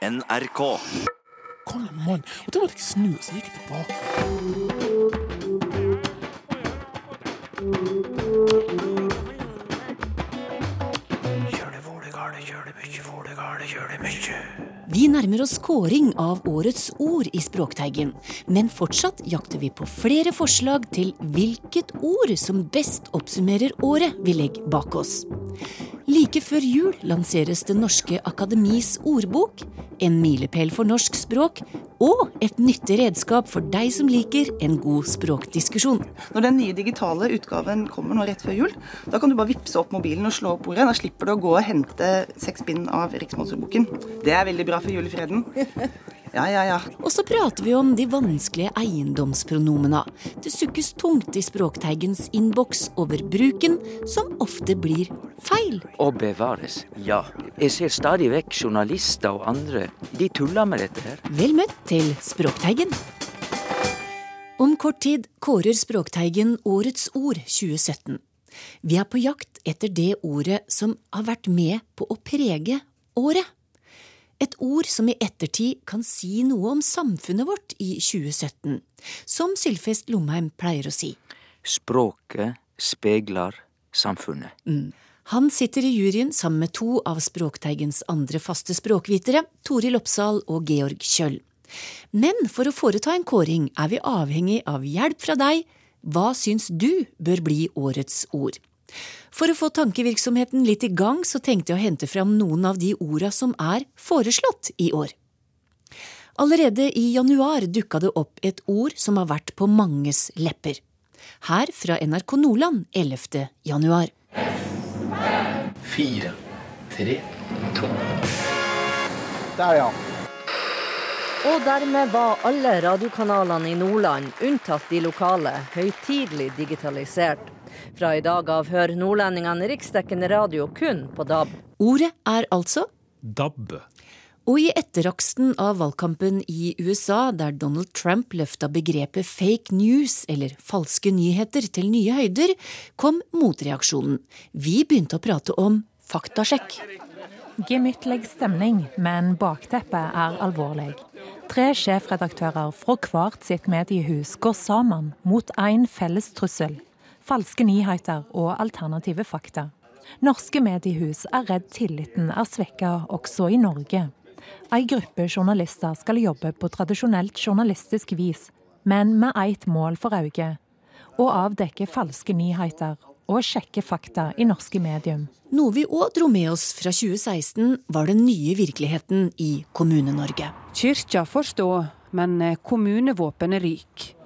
NRK. Kom igjen, mann. Og da måtte jeg snu, og så gikk jeg tilbake. Vi nærmer oss kåring av årets ord i Språkteigen, men fortsatt jakter vi på flere forslag til hvilket ord som best oppsummerer året vi legger bak oss. Like før jul lanseres Det norske akademis ordbok, en milepæl for norsk språk og et nyttig redskap for deg som liker en god språkdiskusjon. Når den nye digitale utgaven kommer nå rett før jul, da kan du bare vippse opp mobilen og slå opp ordet. Da slipper du å gå og hente seks bind av Riksmålsordboken. Det er veldig bra for julefreden. Ja, ja, ja. Og så prater vi om de vanskelige eiendomspronomena. Det sukkes tungt i Språkteigens innboks over bruken, som ofte blir feil. Å bevares, ja. Jeg ser stadig vekk journalister og andre. De tuller med dette her. Vel møtt til Språkteigen. Om kort tid kårer Språkteigen Årets ord 2017. Vi er på jakt etter det ordet som har vært med på å prege året. Et ord som i ettertid kan si noe om samfunnet vårt i 2017. Som Sylfest Lomheim pleier å si. Språket speiler samfunnet. Han sitter i juryen sammen med to av Språkteigens andre faste språkvitere, Toril Oppsal og Georg Kjøll. Men for å foreta en kåring er vi avhengig av hjelp fra deg. Hva syns du bør bli årets ord? For å få tankevirksomheten litt i gang, så tenkte jeg å hente fram noen av de orda som er foreslått i år. Allerede i januar dukka det opp et ord som har vært på manges lepper. Her fra NRK Nordland 11. januar. Fire, tre, to. Der, ja. Og dermed var alle radiokanalene i Nordland, unntatt de lokale, høytidelig digitalisert. Fra i dag av hører nordlendingene riksdekkende radio kun på DAB. Ordet er altså DAB. Og i etteraksten av valgkampen i USA, der Donald Trump løfta begrepet fake news, eller falske nyheter, til nye høyder, kom motreaksjonen. Vi begynte å prate om faktasjekk. Gemyttlig stemning, men bakteppet er alvorlig. Tre sjefredaktører fra hvert sitt mediehus går sammen mot én felles trussel. Falske nyheter og alternative fakta. Norske mediehus er redd tilliten er svekka også i Norge. Ei gruppe journalister skal jobbe på tradisjonelt journalistisk vis, men med ett mål for øye. Å avdekke falske nyheter og sjekke fakta i norske medium. Noe vi òg dro med oss fra 2016, var den nye virkeligheten i Kommune-Norge. Kirka får stå, men kommunevåpenet ryker.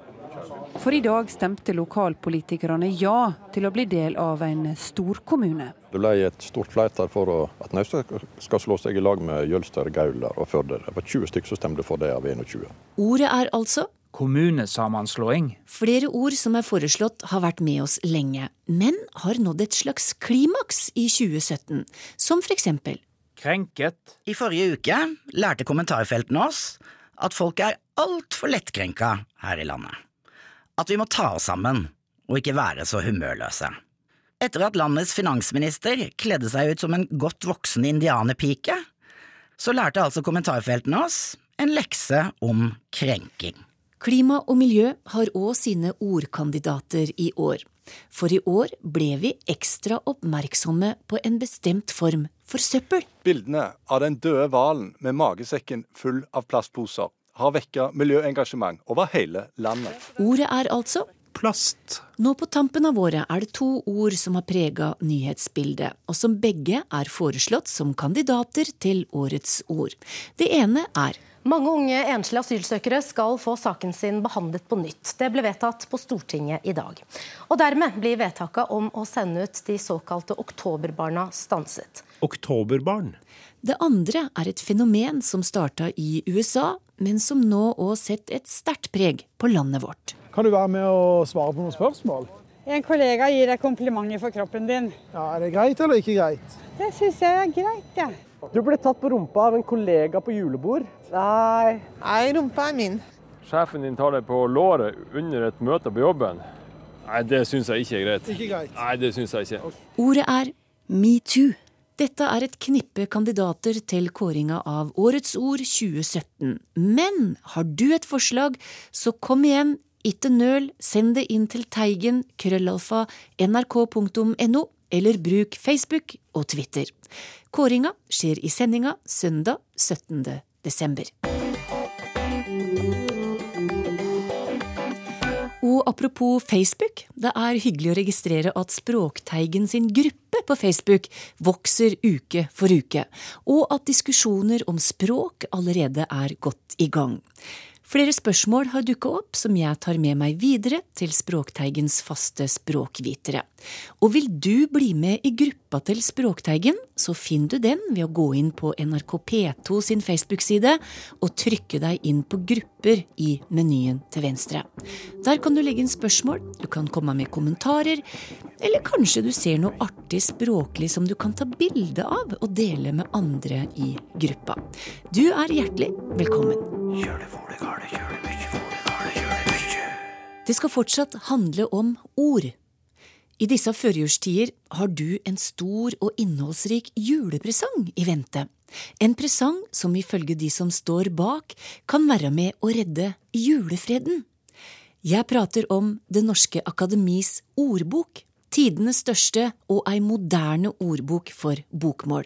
For i dag stemte lokalpolitikerne ja til å bli del av en storkommune. Det ble et stort flertall for at Naustdal skal slå seg i lag med Jølster, Gaular og Førde. Det var 20 stykker som stemte for det av 21. Ordet er altså Kommunesammenslåing. Flere ord som er foreslått har vært med oss lenge, men har nådd et slags klimaks i 2017, som for eksempel Krenket. I forrige uke lærte kommentarfeltene oss at folk er altfor lettkrenka her i landet. At vi må ta oss sammen og ikke være så humørløse. Etter at landets finansminister kledde seg ut som en godt voksen indianerpike, så lærte altså kommentarfeltene oss en lekse om krenking. Klima og miljø har òg sine ordkandidater i år. For i år ble vi ekstra oppmerksomme på en bestemt form for søppel. Bildene av den døde hvalen med magesekken full av plastposer har vekka miljøengasjement over hele landet. Ordet er altså Plast. Nå på tampen av året er det to ord som har prega nyhetsbildet, og som begge er foreslått som kandidater til årets ord. Det ene er Mange unge enslige asylsøkere skal få saken sin behandlet på nytt. Det ble vedtatt på Stortinget i dag. Og Dermed blir vedtaket om å sende ut de såkalte oktoberbarna stanset. Oktoberbarn. Det andre er et fenomen som starta i USA, men som nå òg setter et sterkt preg på landet vårt. Kan du være med og svare på noen spørsmål? En kollega gir deg komplimenter for kroppen din. Ja, Er det greit eller ikke greit? Det syns jeg er greit, jeg. Ja. Du ble tatt på rumpa av en kollega på julebord. Nei. Nei, rumpa er min. Sjefen din tar deg på låret under et møte på jobben. Nei, det syns jeg ikke er greit. Ikke greit. Nei, det syns jeg ikke. Ordet er metoo. Dette er et knippe kandidater til kåringa av Årets ord 2017. Men har du et forslag, så kom igjen, ikke nøl, send det inn til teigen krøllalfa nrk.no, eller bruk Facebook og Twitter. Kåringa skjer i sendinga søndag 17. desember. Og apropos Facebook, det er hyggelig å registrere at Språkteigen sin gruppe på Facebook vokser uke for uke, og at diskusjoner om språk allerede er godt i gang. Flere spørsmål har dukka opp som jeg tar med meg videre til Språkteigens faste språkvitere. Og vil du bli med i gruppa til Språkteigen, så finner du den ved å gå inn på NRK P2 sin Facebook-side og trykke deg inn på grupper i menyen til venstre. Der kan du legge inn spørsmål, du kan komme med kommentarer, eller kanskje du ser noe artig språklig som du kan ta bilde av og dele med andre i gruppa. Du er hjertelig velkommen. Det skal fortsatt handle om ord. I disse førjulstider har du en stor og innholdsrik julepresang i vente. En presang som ifølge de som står bak, kan være med å redde julefreden. Jeg prater om Det norske akademis ordbok, tidenes største og ei moderne ordbok for bokmål.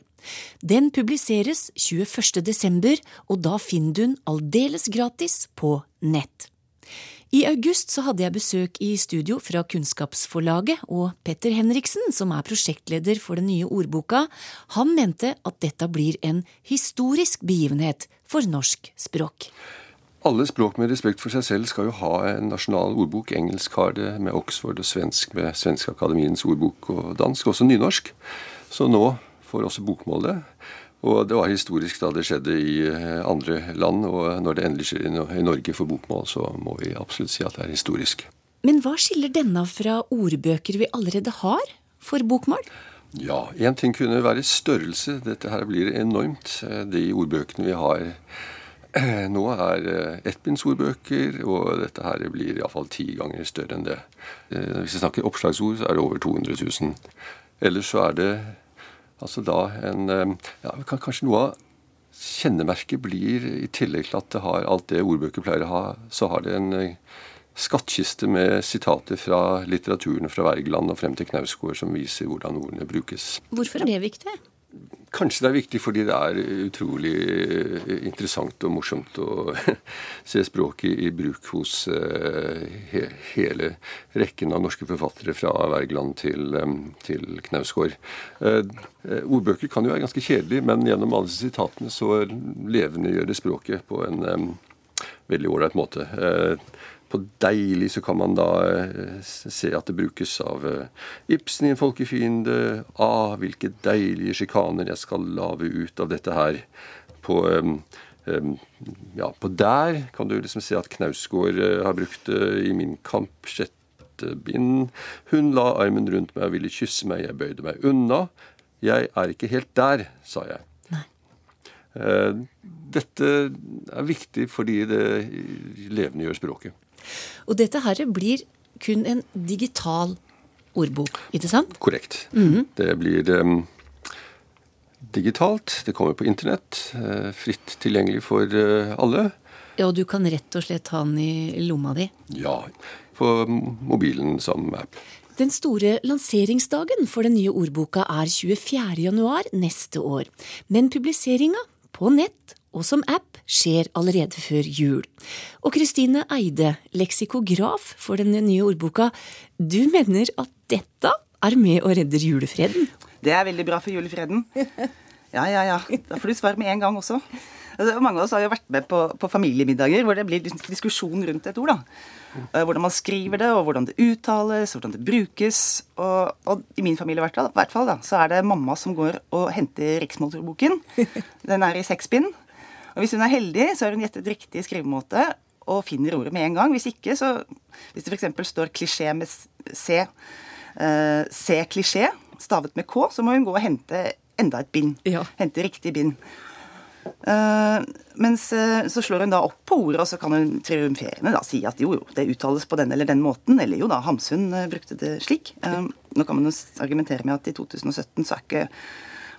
Den publiseres 21. desember, og da finner du den aldeles gratis på nett. I august så hadde jeg besøk i studio fra Kunnskapsforlaget, og Petter Henriksen, som er prosjektleder for den nye ordboka, han mente at dette blir en historisk begivenhet for norsk språk. Alle språk med respekt for seg selv skal jo ha en nasjonal ordbok. Engelsk har det med Oxford, og svensk med Svenske Akademiens ordbok, og dansk også nynorsk. Så nå får også bokmålet. Og det var historisk da det skjedde i eh, andre land, og når det endelig skjer i Norge for bokmål, så må vi absolutt si at det er historisk. Men hva skiller denne fra ordbøker vi allerede har for bokmål? Ja, én ting kunne være størrelse. Dette her blir enormt. De ordbøkene vi har nå, er ettbindsordbøker, og dette her blir iallfall ti ganger større enn det. Eh, hvis vi snakker oppslagsord, så er det over 200 000. Ellers så er det Altså da en eh, ja, Kanskje noe av kjennemerket blir, i tillegg til at det har alt det ordbøker pleier å ha, så har det en eh, skattkiste med sitater fra litteraturen fra Wergeland og frem til Knausgård som viser hvordan ordene brukes. Hvorfor er det viktig? Kanskje det er viktig fordi det er utrolig eh, interessant og morsomt å se språket i bruk hos eh, hele rekken av norske forfattere fra Wergeland til, eh, til Knausgård. Ordbøker kan jo være ganske kjedelige, men gjennom alle disse sitatene så levendegjør det språket på en veldig ålreit måte på deilig så kan man da eh, se at det brukes av eh, Ibsen i En folkefiende. Ah, hvilke deilige sjikaner jeg skal lage ut av dette her. På, um, ja, på der kan du liksom se at Knausgård har brukt det i Min kamp, sjette bind. Hun la armen rundt meg og ville kysse meg, jeg bøyde meg unna. Jeg er ikke helt der, sa jeg. Nei. dette er viktig fordi det levendegjør språket. Og dette her blir kun en digital ordbok, ikke sant? Korrekt. Mm -hmm. Det blir um, digitalt. Det kommer på internett. Uh, fritt tilgjengelig for uh, alle. Ja, og du kan rett og slett ha den i lomma di? Ja. På mobilen som app. Den store lanseringsdagen for den nye ordboka er 24. januar neste år. Men publiseringa på nett og som app skjer allerede før jul. Og Kristine Eide, leksikograf for den nye ordboka, du mener at dette er med og redder julefreden? Det er veldig bra for julefreden. Ja, ja, ja. Da får du svar med en gang også. Altså, mange av oss har jo vært med på, på, familiemiddager hvor det blir diskusjon rundt et ord. da. Eh, hvordan man skriver det, og hvordan det uttales, hvordan det brukes. Og, og i min familie i hvert fall, da, så er det mamma som går og henter riksmålsordboken. Den er i seks bind. Og Hvis hun er heldig, så har hun gjettet riktig skrivemåte og finner ordet med en gang. Hvis ikke, så Hvis det f.eks. står klisjé med C, uh, C klisjé, stavet med K, så må hun gå og hente enda et bind. Ja. Hente riktig bind. Uh, mens uh, så slår hun da opp på ordet, og så kan hun triumferende da si at jo, jo, det uttales på den eller den måten. Eller jo da, Hamsun uh, brukte det slik. nå kan man jo argumentere med at i 2017 så er ikke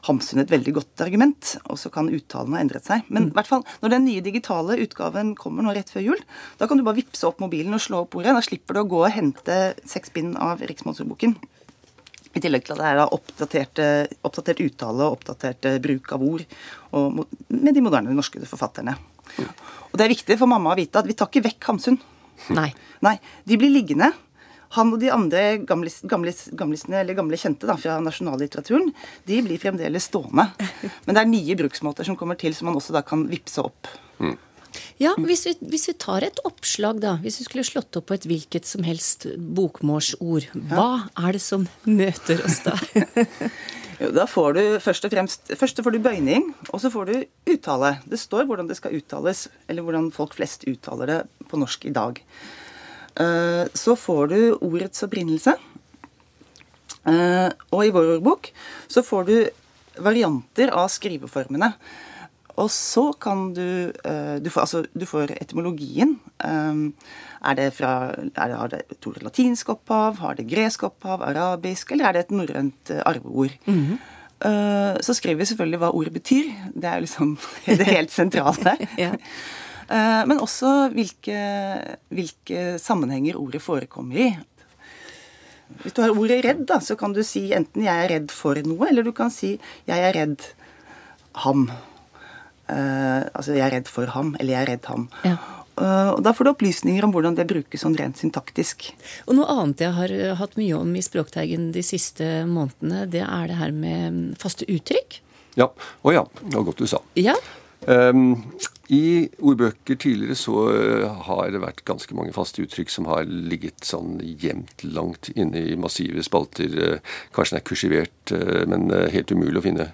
Hamsun et veldig godt argument, og så kan uttalen ha endret seg. Men i hvert fall, når den nye digitale utgaven kommer nå rett før jul, da kan du bare vippse opp mobilen og slå opp ordet. Da slipper du å gå og hente seks bind av Riksmonsterboken. I tillegg til at det er da oppdatert, oppdatert uttale og oppdatert bruk av ord og, med de moderne norske forfatterne. Og det er viktig for mamma å vite at vi tar ikke vekk Hamsun. Nei. Nei, De blir liggende. Han og de andre gamlis, gamlis, gamlisene, eller gamle kjente da, fra nasjonallitteraturen, de blir fremdeles stående. Men det er nye bruksmåter som kommer til, som man også da kan vippse opp. Mm. Ja, hvis vi, hvis vi, tar et oppslag, da. Hvis vi skulle slått opp på et hvilket som helst bokmålsord. Hva er det som møter oss da? jo, da får du først og fremst Først får du bøyning, og så får du uttale. Det står hvordan det skal uttales, eller hvordan folk flest uttaler det på norsk i dag. Eh, så får du ordets opprinnelse. Eh, og i vår ordbok så får du varianter av skriveformene. Og så kan du eh, Du får, altså, du får etymologien. Er det fra er det, Har det et latinsk opphav? Har det gresk opphav? Arabisk? Eller er det et norrønt arveord? Mm -hmm. Så skriver vi selvfølgelig hva ordet betyr. Det er liksom det helt sentrale. ja. Men også hvilke, hvilke sammenhenger ordet forekommer i. Hvis du har ordet 'redd', da, så kan du si enten 'jeg er redd for noe', eller du kan si 'jeg er redd ham'. Uh, altså 'jeg er redd for ham', eller 'jeg er redd ham'. Ja. Uh, og Da får du opplysninger om hvordan det brukes sånn rent syntaktisk. Og Noe annet jeg har hatt mye om i Språkteigen de siste månedene, det er det her med faste uttrykk. Ja. Å ja. Det var godt du sa. Ja. Um, I ordbøker tidligere så har det vært ganske mange faste uttrykk som har ligget sånn gjemt langt inne i massive spalter. Kanskje den er kursivert, men helt umulig å finne.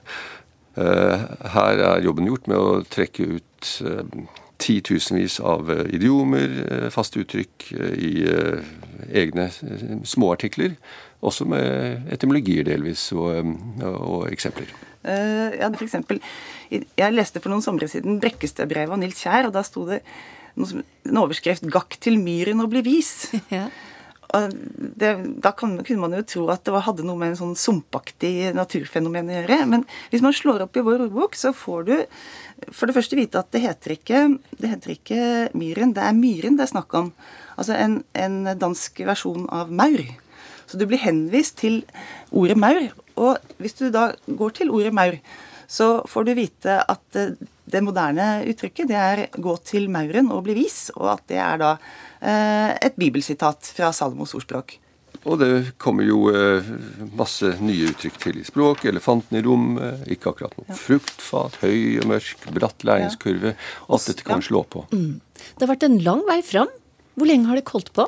Eh, her er jobben gjort med å trekke ut eh, titusenvis av eh, idiomer, faste uttrykk i egne småartikler. Også med etymologier delvis, og, og eksempler. Uh, ja, for eksempel, Jeg leste for noen somre siden Brekkestøbrevet av Nils Kjær, og da sto det en overskrift 'Gakk til myren og bli vis'. Ja det, da kan, kunne man jo tro at det hadde noe med en sånn sumpaktig naturfenomen å gjøre. Men hvis man slår opp i vår ordbok, så får du for det første vite at det heter ikke, det heter ikke myren, det er myren det er snakk om. Altså en, en dansk versjon av maur. Så du blir henvist til ordet maur. Og hvis du da går til ordet maur, så får du vite at det moderne uttrykket det er 'gå til mauren og bli vis', og at det er da Eh, et bibelsitat fra Salomos ordspråk. Og det kommer jo eh, masse nye uttrykk til i språk. Elefanten i rommet, ikke akkurat noe ja. fruktfat, høy og mørk, bratt læringskurve. Alt dette kan ja. slå på. Mm. Det har vært en lang vei fram. Hvor lenge har det holdt på?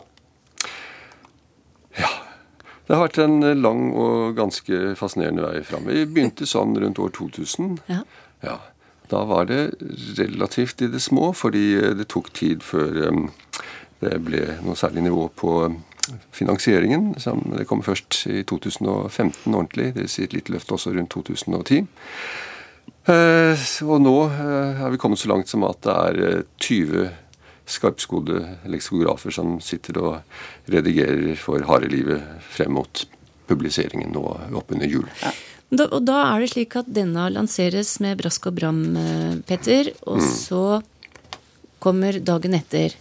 Det har vært en lang og ganske fascinerende vei fram. Vi begynte sånn rundt år 2000. Ja. ja. Da var det relativt i det små, fordi det tok tid før um, det ble noe særlig nivå på finansieringen. Det kom først i 2015 ordentlig. Det vil si et lite løft også rundt 2010. Eh, og nå eh, er vi kommet så langt som at det er 20 eh, skarpskodde leksikografer som sitter og redigerer for harde livet frem mot publiseringen nå oppunder jul. Ja. Da, og da er det slik at denne lanseres med brask og bram, Petter. Og mm. så kommer dagen etter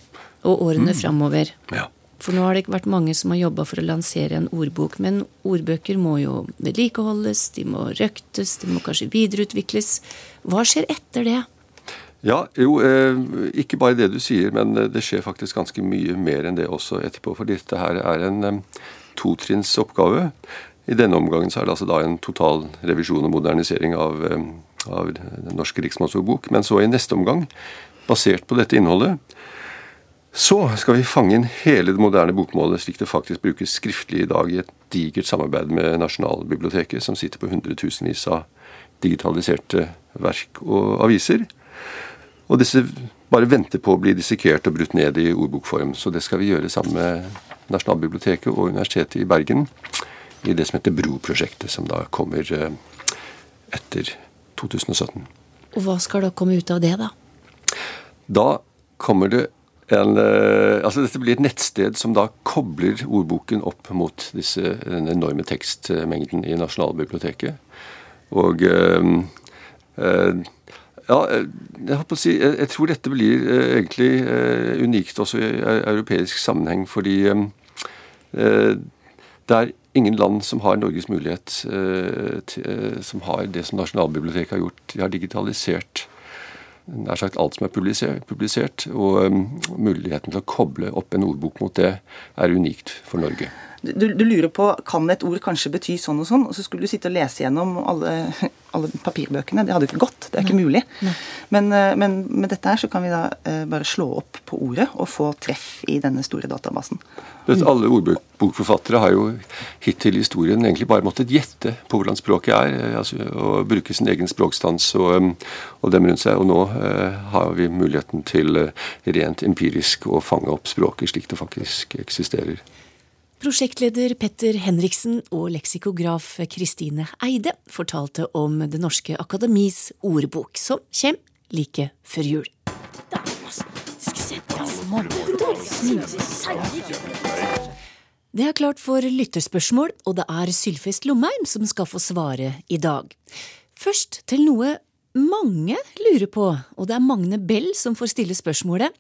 og årene mm. framover. Ja. For nå har det ikke vært mange som har jobba for å lansere en ordbok. Men ordbøker må jo vedlikeholdes, de må røktes, de må kanskje videreutvikles. Hva skjer etter det? Ja, jo, eh, ikke bare det du sier, men eh, det skjer faktisk ganske mye mer enn det også etterpå. For dette her er en eh, totrinnsoppgave. I denne omgangen så er det altså da en total revisjon og modernisering av, av norske riksmannsordbok. Men så i neste omgang, basert på dette innholdet, så skal vi fange inn hele det moderne bokmålet slik det faktisk brukes skriftlig i dag i et digert samarbeid med Nasjonalbiblioteket, som sitter på hundretusenvis av digitaliserte verk og aviser. Og disse bare venter på å bli dissekert og brutt ned i ordbokform. Så det skal vi gjøre sammen med Nasjonalbiblioteket og Universitetet i Bergen i det som heter Bro-prosjektet, som da kommer eh, etter 2017. Og hva skal da komme ut av det, da? Da kommer det en, eh, altså Dette blir et nettsted som da kobler ordboken opp mot disse, den enorme tekstmengden i Nasjonalbiblioteket. Og øh, eh, ja, jeg, håper å si, jeg, jeg tror dette blir eh, egentlig eh, unikt også i eu- europeisk sammenheng, fordi eh, eh, det er ingen land som har Norges mulighet, eh, eh, som har det som Nasjonalbiblioteket har gjort. De har digitalisert nær sagt alt som er publisert, publisert og muligheten til å koble opp en ordbok mot det er unikt for Norge. Du, du lurer på kan et ord kanskje bety sånn og sånn, og så skulle du sitte og lese gjennom alle, alle papirbøkene. Det hadde jo ikke gått. Det er ikke mulig. Men, eh, men med dette her så kan vi da eh, bare slå opp på ordet og få treff i denne store databasen. Vet, alle ordbokforfattere har jo hittil i historien egentlig bare måttet gjette på hvordan språket er, eh, altså, og bruke sin egen språkstans og, og dem rundt seg. Og nå eh, har vi muligheten til rent empirisk å fange opp språket slik det faktisk eksisterer. Prosjektleder Petter Henriksen og leksikograf Kristine Eide fortalte om Det Norske Akademis ordbok, som kommer like før jul. Det er klart for lytterspørsmål, og det er Sylfest Lomheim som skal få svare i dag. Først til noe mange lurer på, og det er Magne Bell som får stille spørsmålet.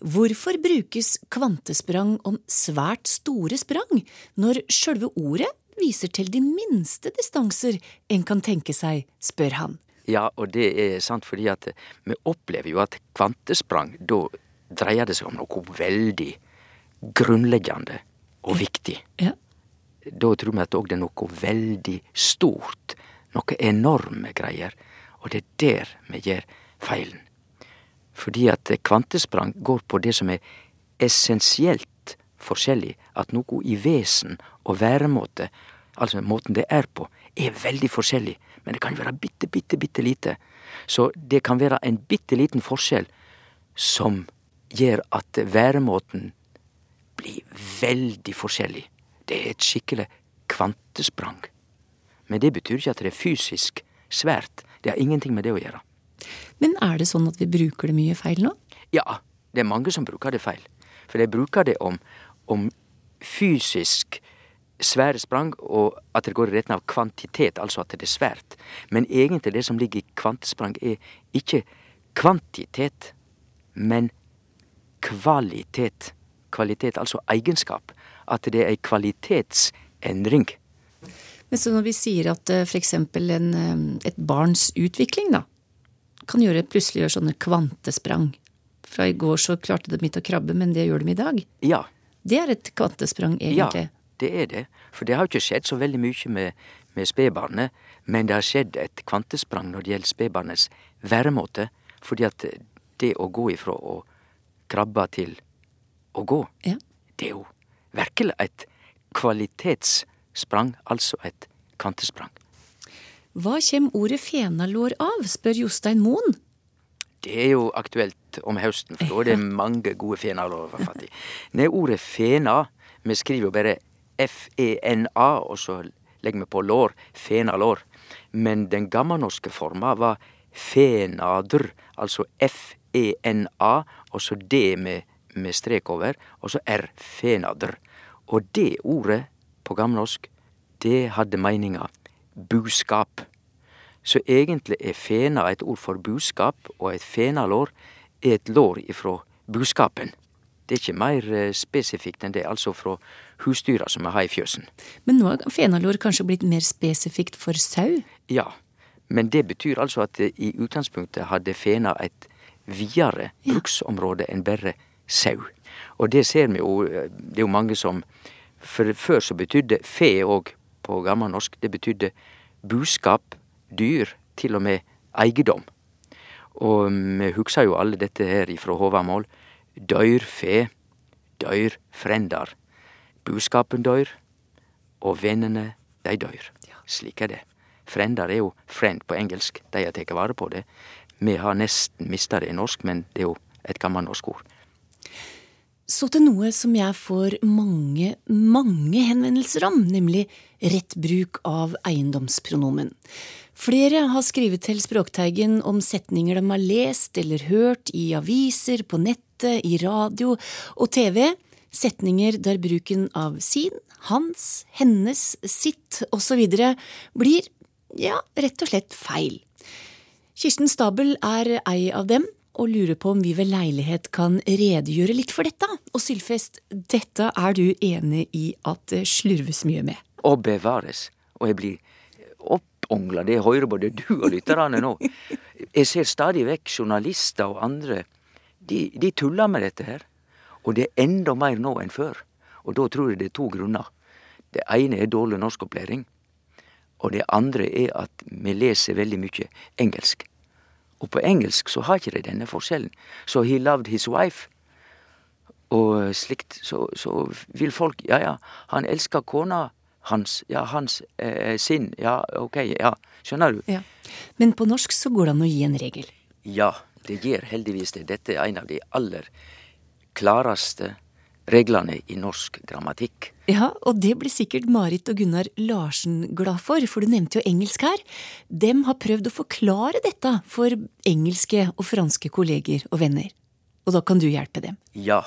Hvorfor brukes kvantesprang om svært store sprang, når sjølve ordet viser til de minste distanser en kan tenke seg, spør han. Ja, og det er sant fordi at vi opplever jo at kvantesprang, da dreier det seg om noe veldig grunnleggende og viktig. Ja. Da tror vi at òg det er noe veldig stort, noe enorme greier. Og det er der vi gjør feilen. Fordi at kvantesprang går på det som er essensielt forskjellig. At noe i vesen og væremåte, altså måten det er på, er veldig forskjellig. Men det kan jo være bitte, bitte, bitte lite. Så det kan være en bitte liten forskjell som gjør at væremåten blir veldig forskjellig. Det er et skikkelig kvantesprang. Men det betyr ikke at det er fysisk svært. Det har ingenting med det å gjøre. Men er det sånn at vi bruker det mye feil nå? Ja, det er mange som bruker det feil. For de bruker det om, om fysisk svære sprang, og at det går i retning av kvantitet, altså at det er svært. Men egentlig det som ligger i kvantesprang, er ikke kvantitet, men kvalitet. Kvalitet, altså egenskap. At det er ei kvalitetsendring. Men så når vi sier at f.eks. for eksempel eh, et barns utvikling, da, kan gjøre, plutselig gjøre sånne kvantesprang. Fra i går så klarte de ikke å krabbe, men det gjør de i dag. Ja. Det er et kvantesprang, egentlig. Ja, det er det. For det har jo ikke skjedd så veldig mye med, med spedbarnet, men det har skjedd et kvantesprang når det gjelder spedbarnets væremåte. Fordi at det å gå ifra å krabbe til å gå, Ja. det er jo virkelig et kvalitetssprang, altså et kantesprang. Hva kommer ordet fenalår av, spør Jostein Moen. Det er jo aktuelt om høsten, for da er det mange gode fenalår å få fatt i. Nei, ordet fena, vi skriver jo bare F-E-N-A, og så legger vi på lår, fenalår. Men den gammelnorske forma var fenadr, altså F-E-N-A, og så D med, med strek over, og så R, fenadr. Og det ordet på gammelnorsk, det hadde meninga buskap. Så egentlig er fena et ord for buskap, og et fenalår er et lår ifra buskapen. Det er ikke mer eh, spesifikt enn det, altså fra husdyra som vi har i fjøsen. Men nå har fenalår kanskje blitt mer spesifikt for sau? Ja, men det betyr altså at i utgangspunktet hadde fena et videre bruksområde enn bare sau. Og det ser vi jo, eh, det er jo mange som For før så betydde fe òg på gammelnorsk, det betydde buskap, dyr, til og med eigedom. Og vi hugsar jo alle dette her ifra Håvamål. Døyr fe, døyr frendar. Buskapen døyr, og vennene, de døyr. Slik er det. Frendar er jo friend på engelsk, de har tatt vare på det. Vi har nesten mista det i norsk, men det er jo et gammelnorsk ord. Så til noe som jeg får mange, mange henvendelser om, nemlig rett bruk av eiendomspronomen. Flere har skrevet til Språkteigen om setninger de har lest eller hørt i aviser, på nettet, i radio og TV. Setninger der bruken av sin, hans, hennes, sitt osv. blir ja, rett og slett feil. Kirsten Stabel er ei av dem, og lurer på om vi ved leilighet kan redegjøre litt for dette. Og Sylfest, dette er du enig i at det slurves mye med? Og bevares. Og jeg blir oppongla, det hører både du og lytterne nå. Jeg ser stadig vekk journalister og andre. De, de tuller med dette her. Og det er enda mer nå enn før. Og da tror jeg det er to grunner. Det ene er dårlig norskopplæring. Og det andre er at vi leser veldig mye engelsk. Og på engelsk så har ikke de denne forskjellen. Så he loved his wife. Og slikt så, så vil folk Ja, ja, han elsker kona hans. Ja, hans eh, sin. Ja, ok, ja. Skjønner du? Ja. Men på norsk så går det an å gi en regel. Ja, det gjør heldigvis det. Dette er en av de aller klareste reglene i norsk grammatikk. Ja, og det blir sikkert Marit og Gunnar Larsen glad for, for du nevnte jo engelsk her. Dem har prøvd å forklare dette for engelske og franske kolleger og venner. Og da kan du hjelpe dem. Ja,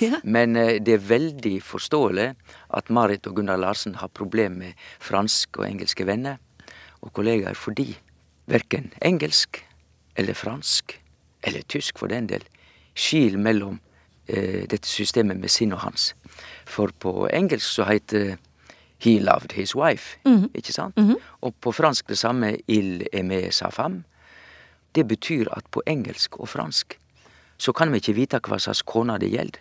Ja. men eh, det er veldig forståelig at Marit og Gunnar Larsen har problemer med franske og engelske venner og kollegaer fordi verken engelsk eller fransk, eller tysk for den del, skil mellom dette systemet med sin og hans. For på engelsk så heter He loved his wife, Mhm. ikke sant? Og på fransk det samme Il aimait sa femme. Det betyr at på engelsk og fransk så kan vi ikke vite hva slags kone det gjelder.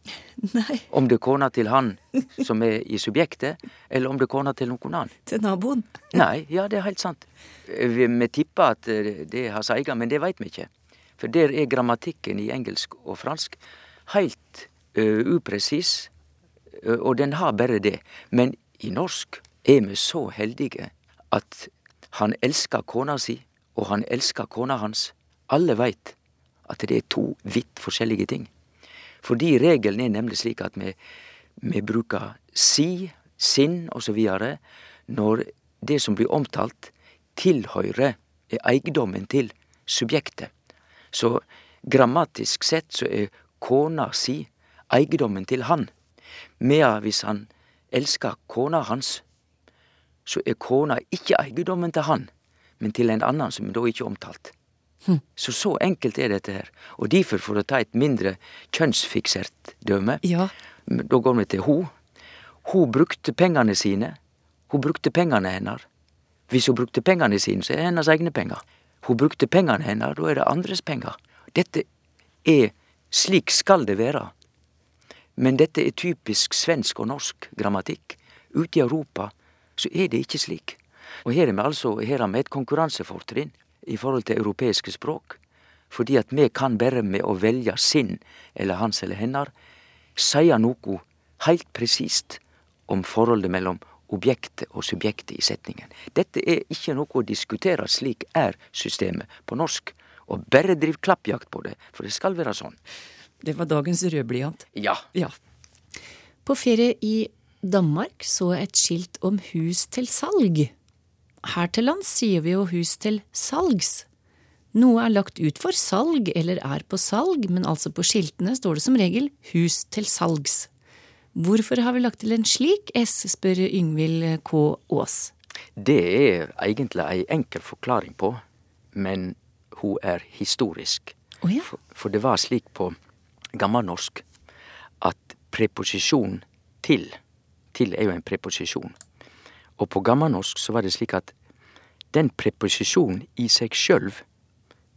Nei, Om det er kona til han som er i subjektet, eller om det er kona til noen annen. til naboen. Nei, ja, det er helt sant. Vi, vi tipper at eh, det hans egen, men det veit vi ikke. For der er grammatikken i engelsk og fransk helt uh, upresis, uh, og den har bare det. Men i norsk er vi så heldige at han elsker kona si, og han elsker kona hans. Alle veit at det er to vidt forskjellige ting. Fordi regelen er nemlig slik at vi, vi bruker si, sinn osv. når det som blir omtalt, tilhører er eiendommen til subjektet. Så grammatisk sett så er kona si eiendommen til han. Medan hvis han elsker kona hans, så er kona ikke eiendommen til han, men til en annen som da ikke er omtalt. Så så enkelt er dette her. Og derfor, for å ta et mindre kjønnsfiksert døme, Ja. da går vi til ho. Hun brukte pengene sine. Hun brukte pengene hennes. Hvis hun brukte pengene sine, så er det hennes egne penger. Hun brukte pengene hennes, da er det andres penger. Dette er slik skal det være. Men dette er typisk svensk og norsk grammatikk. Ute i Europa så er det ikke slik. Og her er vi altså her har vi et konkurransefortrinn i forhold til europeiske språk. Fordi at vi kan bare med å velge sin eller hans eller hennar seie noe heilt presist om forholdet mellom objektet og subjektet i setningen. Dette er ikke noe å diskutere, slik er systemet på norsk. Og bare driv klappjakt på det, for det skal være sånn. Det var dagens rødblyant. Ja. Ja. På ferie i Danmark så et skilt om hus til salg. Her til lands sier vi jo hus til salgs. Noe er lagt ut for salg eller er på salg, men altså på skiltene står det som regel hus til salgs. Hvorfor har vi lagt til en slik S, spør Yngvild K. Aas. Det er egentlig ei enkel forklaring på, men hun er historisk. Oh, ja. for, for det var slik på gammelnorsk at preposisjon til Til er jo en preposisjon. Og på gammelnorsk så var det slik at den preposisjonen i seg sjøl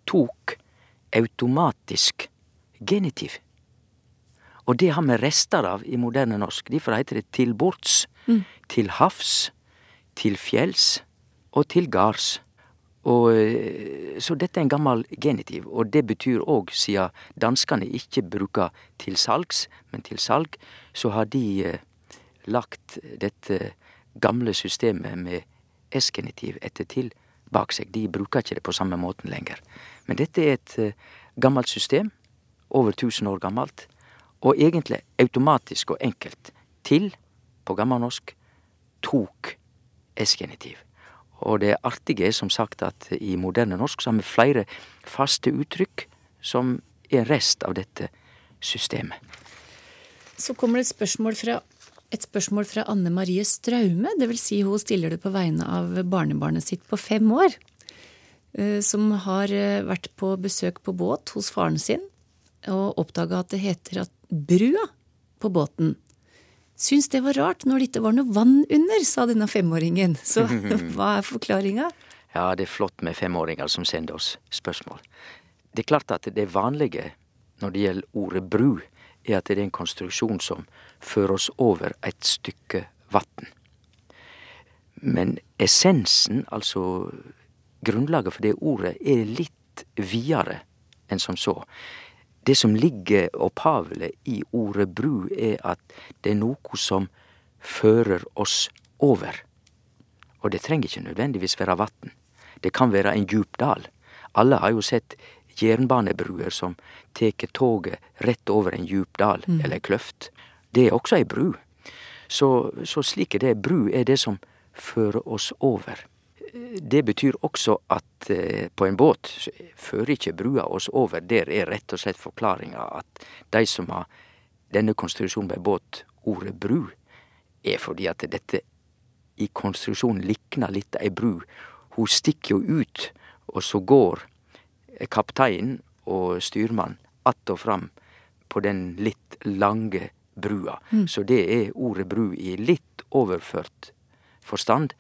tok automatisk genitiv. Og det har vi rester av i moderne norsk. Derfor heter det til bords, Mm. til havs, til fjells og til gards. Og, eh, så dette er en gammel genitiv, og det betyr òg, siden danskene ikke bruker til salgs, men til salg, så har de eh, lagt dette gamle systemet med S-genitiv etter til bak seg. De bruker ikke det på samme måten lenger. Men dette er et eh, gammelt system, over 1000 år gammelt, og egentlig automatisk og enkelt. Til, på gammelnorsk, tok S-genitiv. Og det artige er som sagt at i moderne norsk så har vi flere faste uttrykk som er rest av dette systemet. Så kommer det et spørsmål fra Et spørsmål fra Anne Marie Straume, dvs. Si hun stiller det på vegne av barnebarnet sitt på fem år. eh, Som har eh, vært på besøk på båt hos faren sin og oppdaga at det heter at brua på båten. Syns det var rart når det ikke var noe vann under, sa denne femåringen. Så hva er forklaringa? Ja, det er flott med femåringer som sender oss spørsmål. Det er klart at det vanlige når det gjelder ordet bru, er at det er en konstruksjon som fører oss over et stykke vann. Men essensen, altså grunnlaget for det ordet, er litt videre enn som så. Det som ligger opphavlig i ordet bru, er at det er noe som fører oss over. Og det trenger ikke nødvendigvis være vann. Det kan være en djup dal. Alle har jo sett jernbanebruer som tek toget rett over en djup dal, Mm. eller kløft. Det er også ei bru. Så, så slik er det. Bru er det som fører oss over. Det betyr også at eh, på en båt fører ikke brua oss over. Der er rett og slett forklaringa at de som har denne konstruksjonen med båt, ordet bru, er fordi at dette i konstruksjonen likner litt ei bru. Hun stikker jo ut, og så går kapteinen og styrmann att og fram på den litt lange brua. Mm. Så det er ordet bru i litt overført forstand.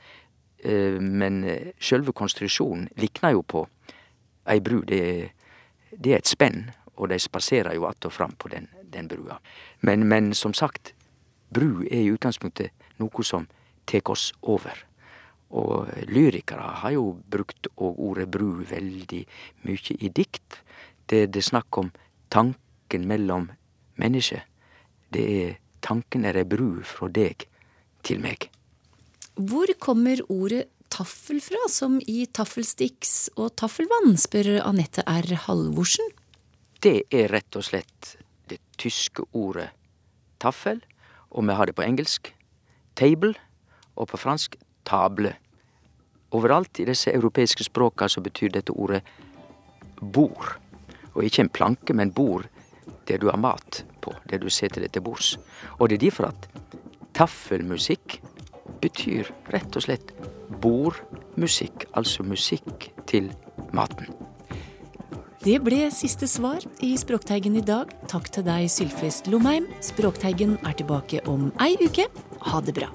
Eh, Men eh, sjølve konstruksjonen likner jo på ei bru. Det det er et spenn, og de spaserer jo att og fram på den, den brua. Men, men som sagt, bru er i utgangspunktet noe som tek oss over. Og lyrikere har jo brukt ordet bru veldig mye i dikt. Det, det snakk om tanken mellom mennesker. Det er tanken er ei bru fra deg til meg. Hvor kommer ordet taffel fra, som i taffelsticks og taffelvann, spør Anette R. Halvorsen. Det er rett og slett det tyske ordet taffel, og vi har det på engelsk table, og på fransk table. Overalt i disse europeiske språka så betyr dette ordet bord. Og ikke en planke, men bord der du har mat på, der du setter deg til bords. Og det er derfor at taffelmusikk betyr rett og slett bordmusikk, altså musikk til maten. Det ble siste svar i Språkteigen i dag. Takk til deg, Sylfest Lomheim. Språkteigen er tilbake om ei uke. Ha det bra.